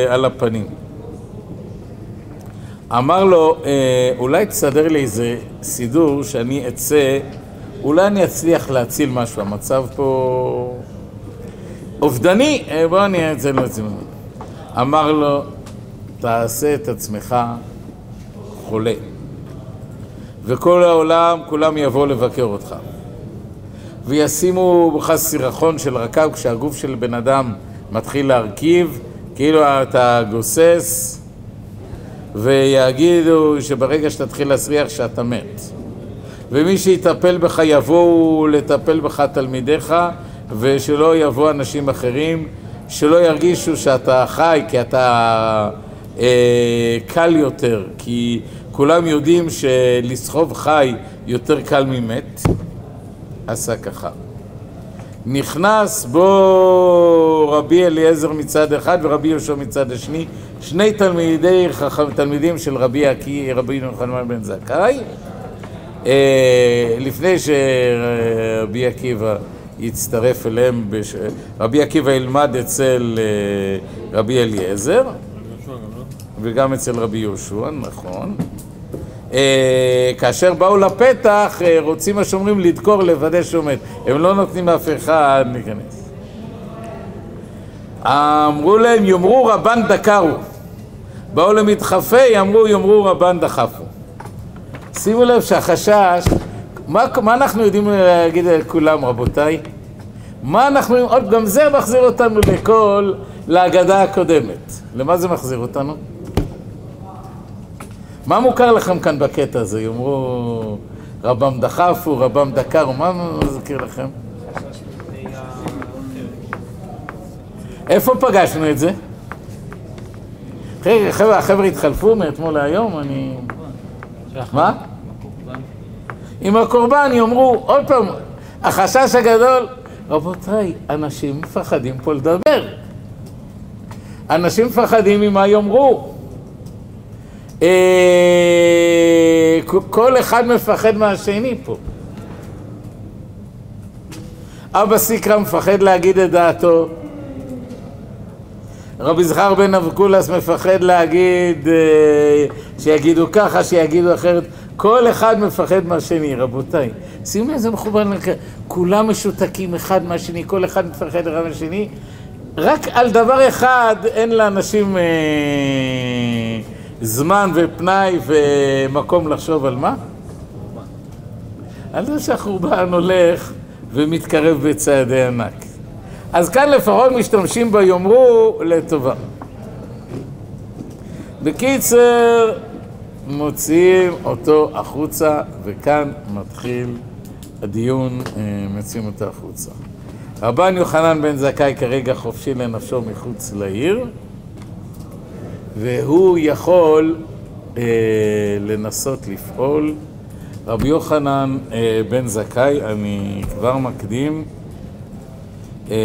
על הפנים. אמר לו, אה, אולי תסדר לי איזה סידור שאני אצא, אולי אני אצליח להציל משהו, המצב פה אובדני, אה, בוא אני אצא להציל משהו. אמר לו, תעשה את עצמך חולה. וכל העולם, כולם יבואו לבקר אותך. וישימו בך סירחון של רקב כשהגוף של בן אדם מתחיל להרכיב, כאילו אתה גוסס, ויגידו שברגע שתתחיל להסריח שאתה מת. ומי שיטפל בך יבואו לטפל בך תלמידיך, ושלא יבואו אנשים אחרים, שלא ירגישו שאתה חי, כי אתה אה, קל יותר, כי כולם יודעים שלסחוב חי יותר קל ממת. עשה ככה. נכנס בו רבי אליעזר מצד אחד ורבי יהושע מצד השני, שני תלמידי חכם, תלמידים של רבי עקי, רבי יוחנן בן זכאי, אה, לפני שרבי עקיבא יצטרף אליהם, בש... רבי עקיבא ילמד אצל אה, רבי אליעזר וגם אצל רבי יהושע, נכון. אה, כאשר באו לפתח, אה, רוצים השומרים לדקור, לוודא שעומד. הם לא נותנים אף אחד להיכנס. אמרו להם, יאמרו רבן דקרו. באו למתחפי, אמרו, יאמרו רבן דחפו. שימו לב שהחשש, מה, מה אנחנו יודעים להגיד לכולם, רבותיי? מה אנחנו, עוד גם זה מחזיר אותנו לכל, להגדה הקודמת. למה זה מחזיר אותנו? מה מוכר לכם כאן בקטע הזה? יאמרו רבם דחפו, רבם דקרו, מה מזכיר לכם? איפה פגשנו את זה? חבר'ה, החבר'ה התחלפו מאתמול להיום, אני... מה? עם הקורבן יאמרו, עוד פעם, החשש הגדול, רבותיי, אנשים מפחדים פה לדבר. אנשים מפחדים ממה יאמרו. אה, כל אחד מפחד מהשני פה. אבא סיקרא מפחד להגיד את דעתו. רבי זכר בן אבקולס מפחד להגיד, אה, שיגידו ככה, שיגידו אחרת. כל אחד מפחד מהשני, רבותיי. שימו איזה מכוון, כולם משותקים אחד מהשני, כל אחד מפחד אחד מהשני. רק על דבר אחד אין לאנשים... אה, זמן ופנאי ומקום לחשוב על מה? על זה שהחורבן הולך ומתקרב בצעדי ענק. אז כאן לפחות משתמשים ביאמרו לטובה. בקיצר, מוציאים אותו החוצה, וכאן מתחיל הדיון, אה, מוציאים אותו החוצה. רבן יוחנן בן זכאי כרגע חופשי לנפשו מחוץ לעיר. והוא יכול אה, לנסות לפעול. רבי יוחנן אה, בן זכאי, אני כבר מקדים, אה,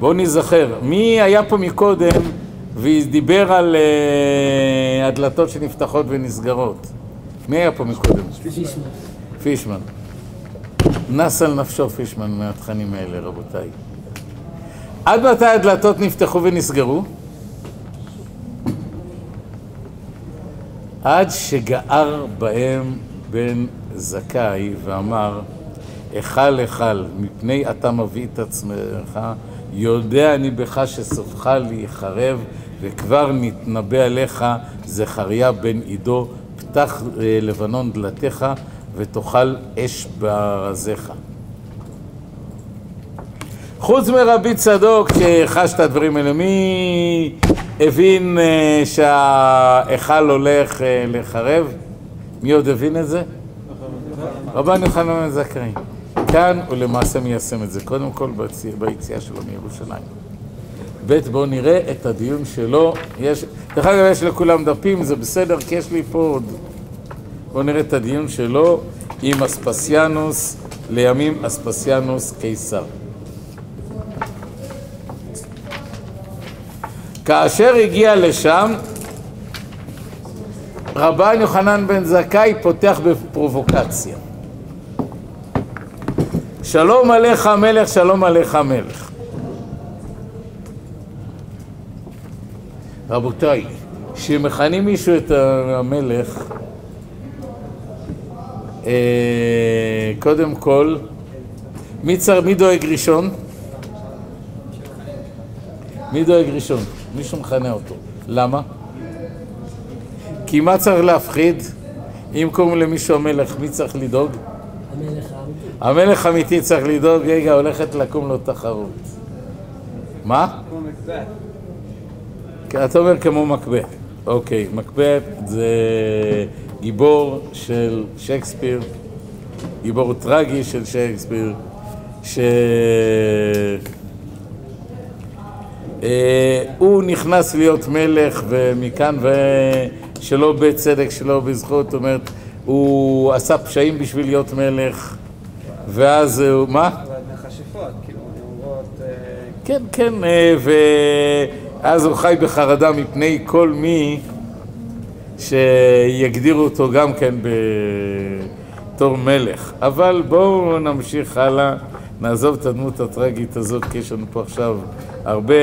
בואו נזכר, מי היה פה מקודם ודיבר על אה, הדלתות שנפתחות ונסגרות? מי היה פה מקודם? פישמן. פישמן. נס על נפשו פישמן מהתכנים האלה, רבותיי. עד מתי הדלתות נפתחו ונסגרו? עד שגער בהם בן זכאי ואמר, אכל אכל, מפני אתה מביא את עצמך, יודע אני בך שסופך להיחרב, וכבר נתנבא עליך זכריה בן עידו, פתח אה, לבנון דלתיך, ותאכל אש בארזיך. חוץ מרבי צדוק שחש את הדברים האלה, מי הבין אה, שההיכל הולך אה, לחרב? מי עוד הבין את זה? רבן יוחנן זכאי. כאן הוא למעשה מיישם את זה, קודם כל ביציאה שלו מירושלים. ב' בואו נראה את הדיון שלו, יש, דרך אגב יש לכולם דפים, זה בסדר, כי יש לי פה עוד. בואו נראה את הדיון שלו עם אספסיאנוס, לימים אספסיאנוס קיסר. כאשר הגיע לשם, רבן יוחנן בן זכאי פותח בפרובוקציה. שלום עליך המלך, שלום עליך המלך. רבותיי, כשמכנים מישהו את המלך, אה, קודם כל, מי, צר, מי דואג ראשון? מי דואג ראשון? מישהו מכנה אותו. למה? כי מה צריך להפחיד? אם קוראים למישהו המלך, מי צריך לדאוג? המלך האמיתי. המלך האמיתי צריך לדאוג, רגע, הולכת לקום לו תחרות. מה? כי אתה אומר כמו מקבט. אוקיי, מקבט זה גיבור של שייקספיר, גיבור טרגי של שייקספיר, ש... אה, הוא נכנס להיות מלך ומכאן ושלא בצדק, שלא בזכות, זאת אומרת, הוא עשה פשעים בשביל להיות מלך ואז הוא, מה? מכשפות, כאילו, נאורות... אה, כן, כן, אה, ואז הוא חי בחרדה מפני כל מי שיגדירו אותו גם כן בתור מלך. אבל בואו נמשיך הלאה, נעזוב את הדמות הטרגית הזאת, כי יש לנו פה עכשיו הרבה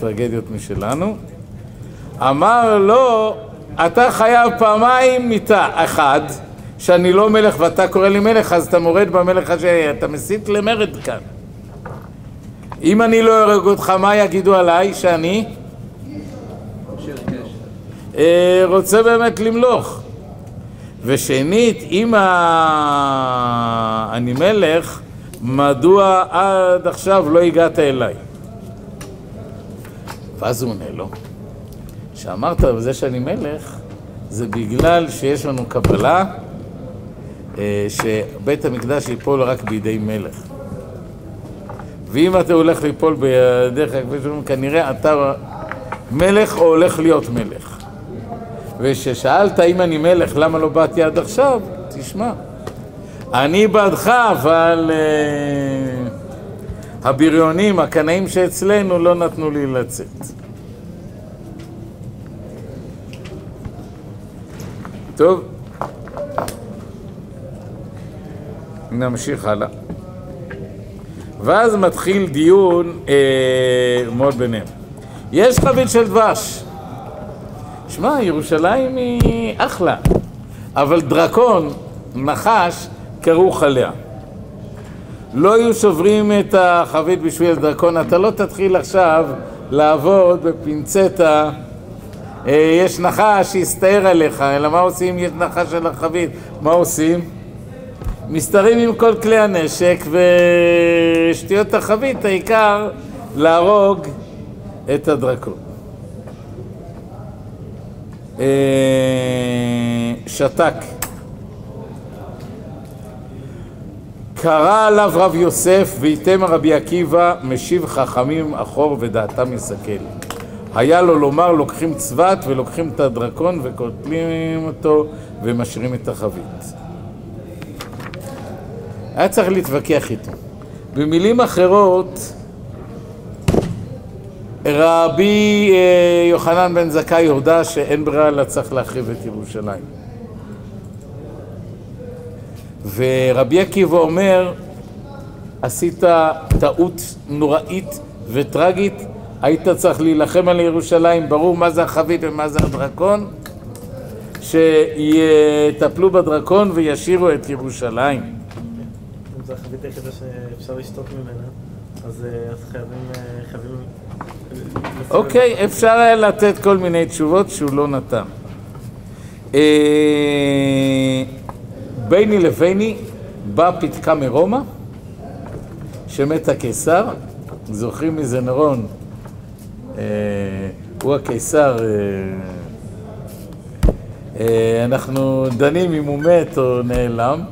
טרגדיות משלנו. אמר לו, אתה חייב פעמיים מיתה, אחד, שאני לא מלך ואתה קורא לי מלך, אז אתה מורד במלך השני, אתה מסית למרד כאן. אם אני לא אהרג אותך, מה יגידו עליי? שאני. אה, רוצה באמת למלוך. ושנית, אם ה- אני מלך, מדוע עד עכשיו לא הגעת אליי? ואז הוא עונה לו, שאמרת בזה שאני מלך, זה בגלל שיש לנו קבלה אה, שבית המקדש ייפול רק בידי מלך. ואם אתה הולך ליפול בידיך, כנראה אתה מלך או הולך להיות מלך. וכששאלת אם אני מלך, למה לא באתי עד עכשיו? תשמע, אני בעדך, אבל uh, הבריונים, הקנאים שאצלנו, לא נתנו לי לצאת. טוב, נמשיך הלאה. ואז מתחיל דיון אה, מאוד ביניהם. יש חבית של דבש. שמע, ירושלים היא אחלה, אבל דרקון, נחש, כרוך עליה. לא היו שוברים את החבית בשביל דרקון, אתה לא תתחיל עכשיו לעבוד בפינצטה, אה, יש נחש שיסתער עליך, אלא מה עושים אם יש נחש על החבית? מה עושים? מסתרים עם כל כלי הנשק ושטויות החבית, העיקר להרוג את הדרקון. אה, שתק. קרא עליו רב יוסף ויתם רבי עקיבא משיב חכמים אחור ודעתם יסכל. היה לו לומר לוקחים צבת ולוקחים את הדרקון וקוטלים אותו ומשאירים את החבית. היה צריך להתווכח איתו. במילים אחרות, רבי אה, יוחנן בן זכאי הודה שאין ברירה אלא צריך להחריב את ירושלים. ורבי עקיבא אומר, עשית טעות נוראית וטרגית, היית צריך להילחם על ירושלים, ברור מה זה החבית ומה זה הדרקון, שיטפלו בדרקון וישאירו את ירושלים. אם זו החבית היחידה שאפשר לשתות ממנה, אז אה, חייבים... אה, אוקיי. אפשר היה לתת כל מיני תשובות שהוא לא נתן. ביני לביני באה פתקה מרומא, שמת הקיסר, זוכרים מזה נרון, אה, הוא הקיסר, אה, אה, אנחנו דנים אם הוא מת או נעלם,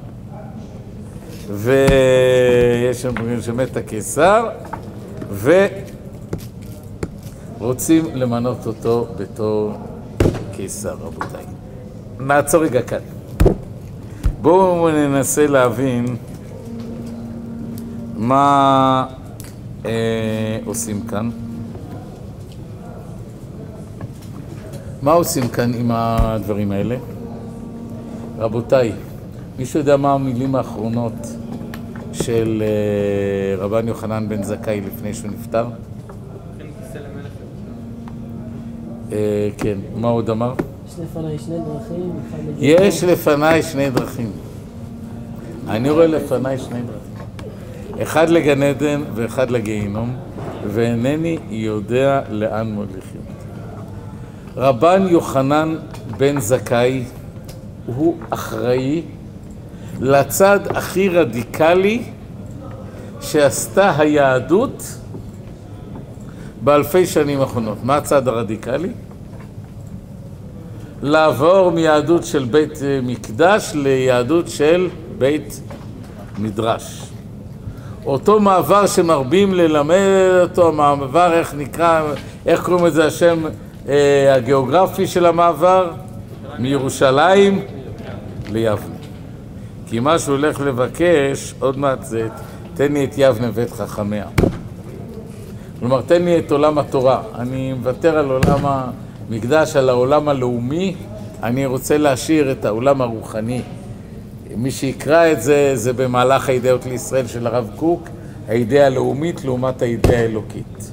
ויש שם שמת הקיסר, ורוצים למנות אותו בתור קיסר, רבותיי. נעצור רגע כאן. בואו ננסה להבין מה אה, עושים כאן. מה עושים כאן עם הדברים האלה? רבותיי, מישהו יודע מה המילים האחרונות של אה, רבן יוחנן בן זכאי לפני שהוא נפטר? כן. אה, כן, מה עוד אמר? יש לפניי שני דרכים. יש לפניי שני דרכים. אני רואה לפניי שני דרכים. אחד לגן עדן ואחד לגיהינום, ואינני יודע לאן מוליכים. רבן יוחנן בן זכאי הוא אחראי לצד הכי רדיקלי שעשתה היהדות באלפי שנים האחרונות. מה הצד הרדיקלי? לעבור מיהדות של בית אה, מקדש ליהדות של בית מדרש. אותו מעבר שמרבים ללמד אותו, המעבר, איך נקרא, איך קוראים לזה השם אה, הגיאוגרפי של המעבר? מירושלים ליבנה. כי מה שהוא הולך לבקש, עוד מעט זה, תן לי את יבנה ואת חכמיה. כלומר, תן לי את עולם התורה. אני מוותר על עולם המקדש, על העולם הלאומי, אני רוצה להשאיר את העולם הרוחני. מי שיקרא את זה, זה במהלך האידאות לישראל של הרב קוק, האידאה הלאומית לעומת האידאה האלוקית.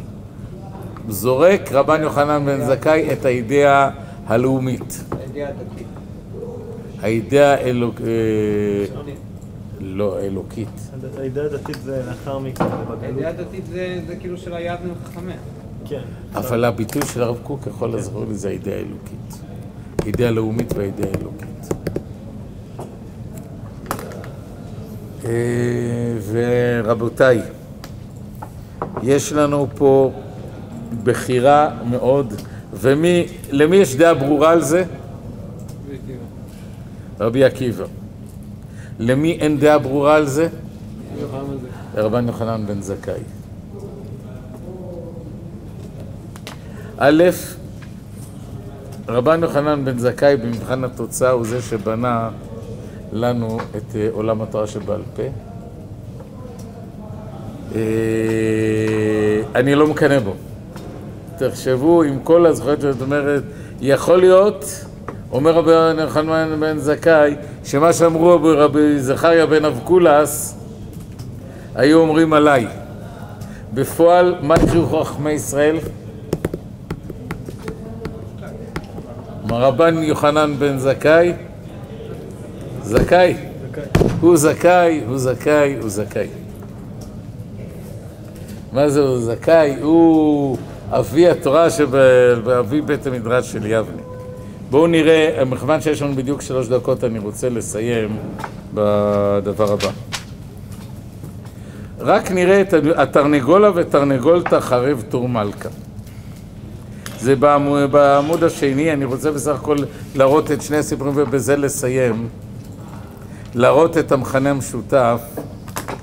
זורק רבן יוחנן בן זכאי את האידאה הלאומית. הידיעה הדתית. האידאה האלוק... אה, לא, האלוקית. האידאה הדתית זה לאחר מכן. הידיעה הדתית זה זה כאילו של היבנה וחכמיה. כן. אבל הביטוי של הרב קוק יכול לעזור לי זה האידאה האלוקית. האידאה הלאומית והאידאה האלוקית. אה, ורבותיי, יש לנו פה בחירה מאוד, ומי, למי יש דעה ברורה על זה? רבי עקיבא. למי אין דעה ברורה על זה? רבן יוחנן בן זכאי. א', רבן יוחנן בן זכאי במבחן התוצאה הוא זה שבנה לנו את אה, עולם התורה שבעל פה. אה, אני לא מקנא בו. תחשבו עם כל הזכויות שאת אומרת, יכול להיות, אומר רבי יוחנן בן זכאי, שמה שאמרו רבי זכריה בן אבקולס, היו אומרים עליי. בפועל, מה הכריחו חכמי ישראל? רבן יוחנן בן זכאי, זכאי, הוא זכאי, הוא זכאי, הוא זכאי. מה זה הוא זכאי? הוא אבי התורה שבאבי בית המדרש של יבנה. בואו נראה, מכיוון שיש לנו בדיוק שלוש דקות, אני רוצה לסיים בדבר הבא. רק נראה את התרנגולה ותרנגולתא חרב טור מלכה. זה בעמוד, השני, אני רוצה בסך הכל להראות את שני הסיפורים ובזה לסיים. להראות את המכנה המשותף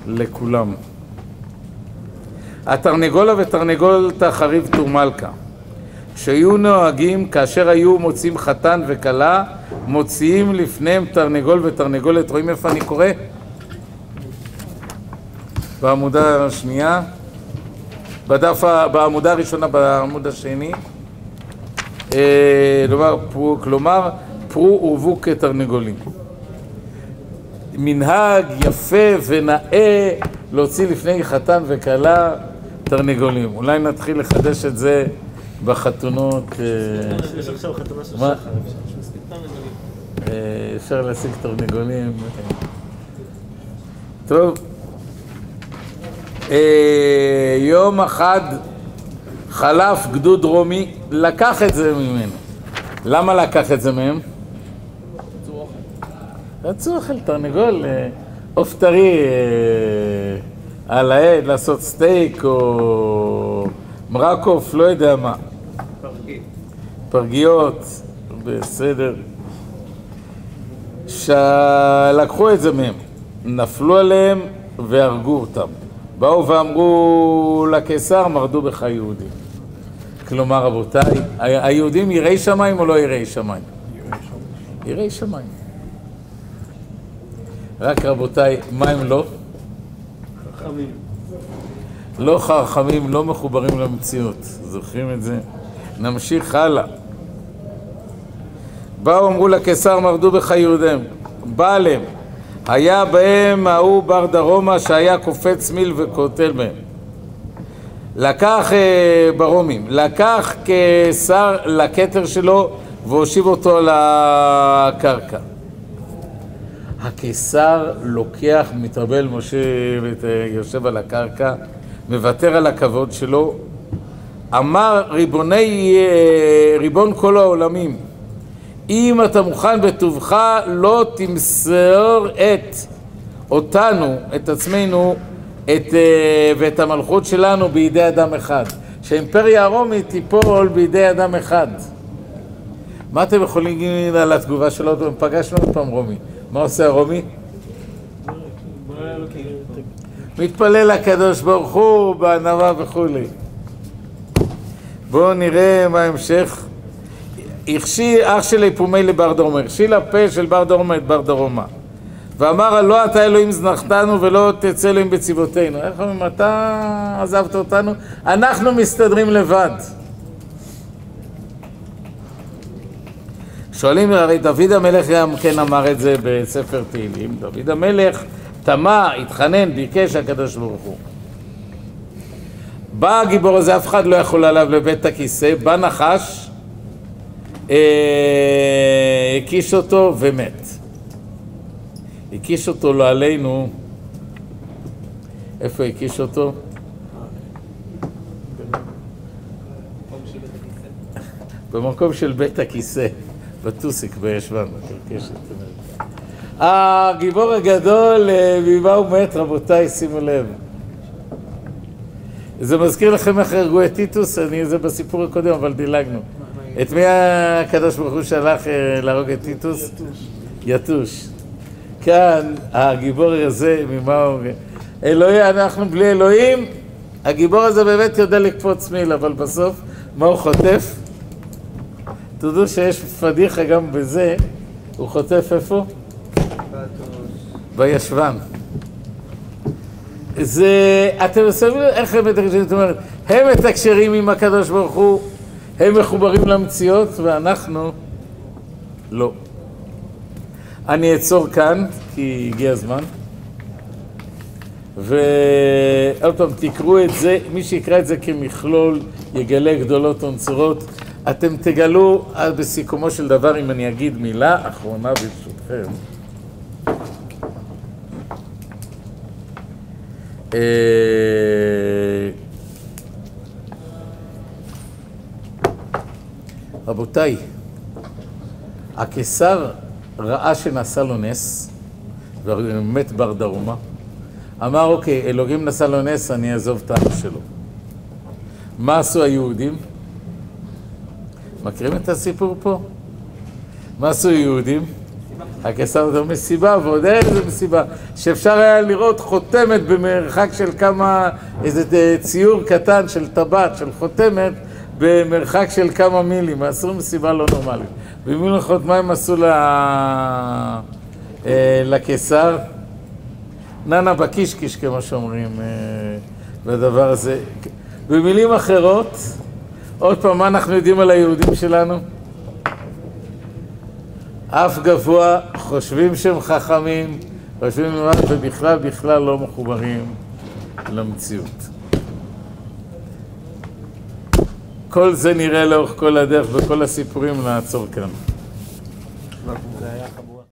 לכולם. התרנגולה ותרנגולתא חריב טור מלכה. שהיו נוהגים, כאשר היו מוצאים חתן וכלה, מוציאים לפניהם תרנגול ותרנגולת. רואים איפה אני קורא? בעמודה השנייה, בדף, בעמודה הראשונה, בעמוד השני. אה, כלומר, פרו, כלומר, פרו ורבו כתרנגולים. מנהג יפה ונאה להוציא לפני חתן וכלה תרנגולים. אולי נתחיל לחדש את זה בחתונות. אה, יש עכשיו חתונה של? שחר. אה, אפשר להשיג תרנגולים. טוב. יום אחד חלף גדוד רומי, לקח את זה ממנו. למה לקח את זה מהם? רצו אוכל תרנגול, אה, עוף טרי אה, על העד, לעשות סטייק או מרק עוף, לא יודע מה. פרגיות, בסדר. שלקחו את זה מהם, נפלו עליהם והרגו אותם. באו ואמרו לקיסר, מרדו בך יהודים. כלומר, רבותיי, היהודים יראי שמיים או לא יראי שמיים? יראי שמיים. רק רבותיי, מה הם לא? חכמים. לא חכמים, לא מחוברים למציאות. זוכרים את זה? נמשיך הלאה. באו אמרו לקיסר מרדו בך יהודיהם. בא עליהם. היה בהם ההוא בר דרומה שהיה קופץ מיל וקוטל בהם. לקח אה, ברומים, לקח קיסר לכתר שלו והושיב אותו לקרקע. הקיסר לוקח, מתרבל משה, ות- יושב על הקרקע, מוותר על הכבוד שלו, אמר ריבוני, אה, ריבון כל העולמים, אם אתה מוכן בטובך לא תמסור את אותנו, את עצמנו, את, אה, ואת המלכות שלנו בידי אדם אחד. שהאימפריה הרומית תיפול בידי אדם אחד. מה אתם יכולים להגיד על התגובה שלו? פגשנו עוד פעם רומי. מה עושה הרומי? מתפלל לקדוש ברוך הוא בענווה וכולי. בואו נראה מה ההמשך. הכשיל אח שלי פומי לבר דרומה, הכשיל הפה של בר דרומה את בר דרומה. ואמר לא אתה אלוהים זנחתנו ולא תצא אלוהים בצבאותינו. איך אומרים, אתה עזבת אותנו? אנחנו מסתדרים לבד. שואלים, הרי דוד המלך גם כן אמר את זה בספר תהילים. דוד המלך תמה, התחנן, ביקש הקדוש ברוך הוא. בא הגיבור הזה, אף אחד לא יכול עליו לבית הכיסא, בא נחש, אה, הקיש אותו ומת. הקיש אותו לא עלינו, איפה הקיש אותו? במקום של בית הכיסא, בטוסיק בישבן, בקרקשת. הגיבור הגדול, אה, ממה הוא מת, רבותיי, שימו לב. זה מזכיר לכם איך הרגו את טיטוס, אני, זה בסיפור הקודם, אבל דילגנו. את מי הקדוש ברוך הוא שלח אה, להרוג את טיטוס? יתוש. כאן הגיבור הזה, ממה הוא... אלוהים, אנחנו בלי אלוהים, הגיבור הזה באמת יודע לקפוץ מיל, אבל בסוף, מה הוא חוטף? תדעו שיש פדיחה גם בזה, הוא חוטף איפה? בישבן. זה, אתם לב איך הם מתקשרים, זאת אומרת, הם מתקשרים עם הקדוש ברוך הוא, הם מחוברים למציאות, ואנחנו לא. אני אעצור כאן, כי הגיע הזמן. ועוד פעם, תקראו את זה, מי שיקרא את זה כמכלול, יגלה גדולות ונצורות. אתם תגלו בסיכומו של דבר, אם אני אגיד מילה אחרונה ברשותכם. אה, רבותיי, הקיסר ראה שנעשה לו נס, ומת בר דרומה, אמר אוקיי, אלוהים נעשה לו נס, אני אעזוב את העם שלו. מה עשו היהודים? מכירים את הסיפור פה? מה עשו היהודים? הקיסר אומר מסיבה, ועוד איזה מסיבה, שאפשר היה לראות חותמת במרחק של כמה, איזה ציור קטן של טבעת, של חותמת, במרחק של כמה מילים, עשו מסיבה לא נורמלית. במילים אחרות, מה הם עשו לקיסר? ננה בקישקיש, כמו שאומרים, בדבר הזה. במילים אחרות, עוד פעם, מה אנחנו יודעים על היהודים שלנו? אף גבוה, חושבים שהם חכמים, חושבים ובכלל בכלל לא מחוברים למציאות. כל זה נראה לאורך כל הדרך וכל הסיפורים לעצור כאן.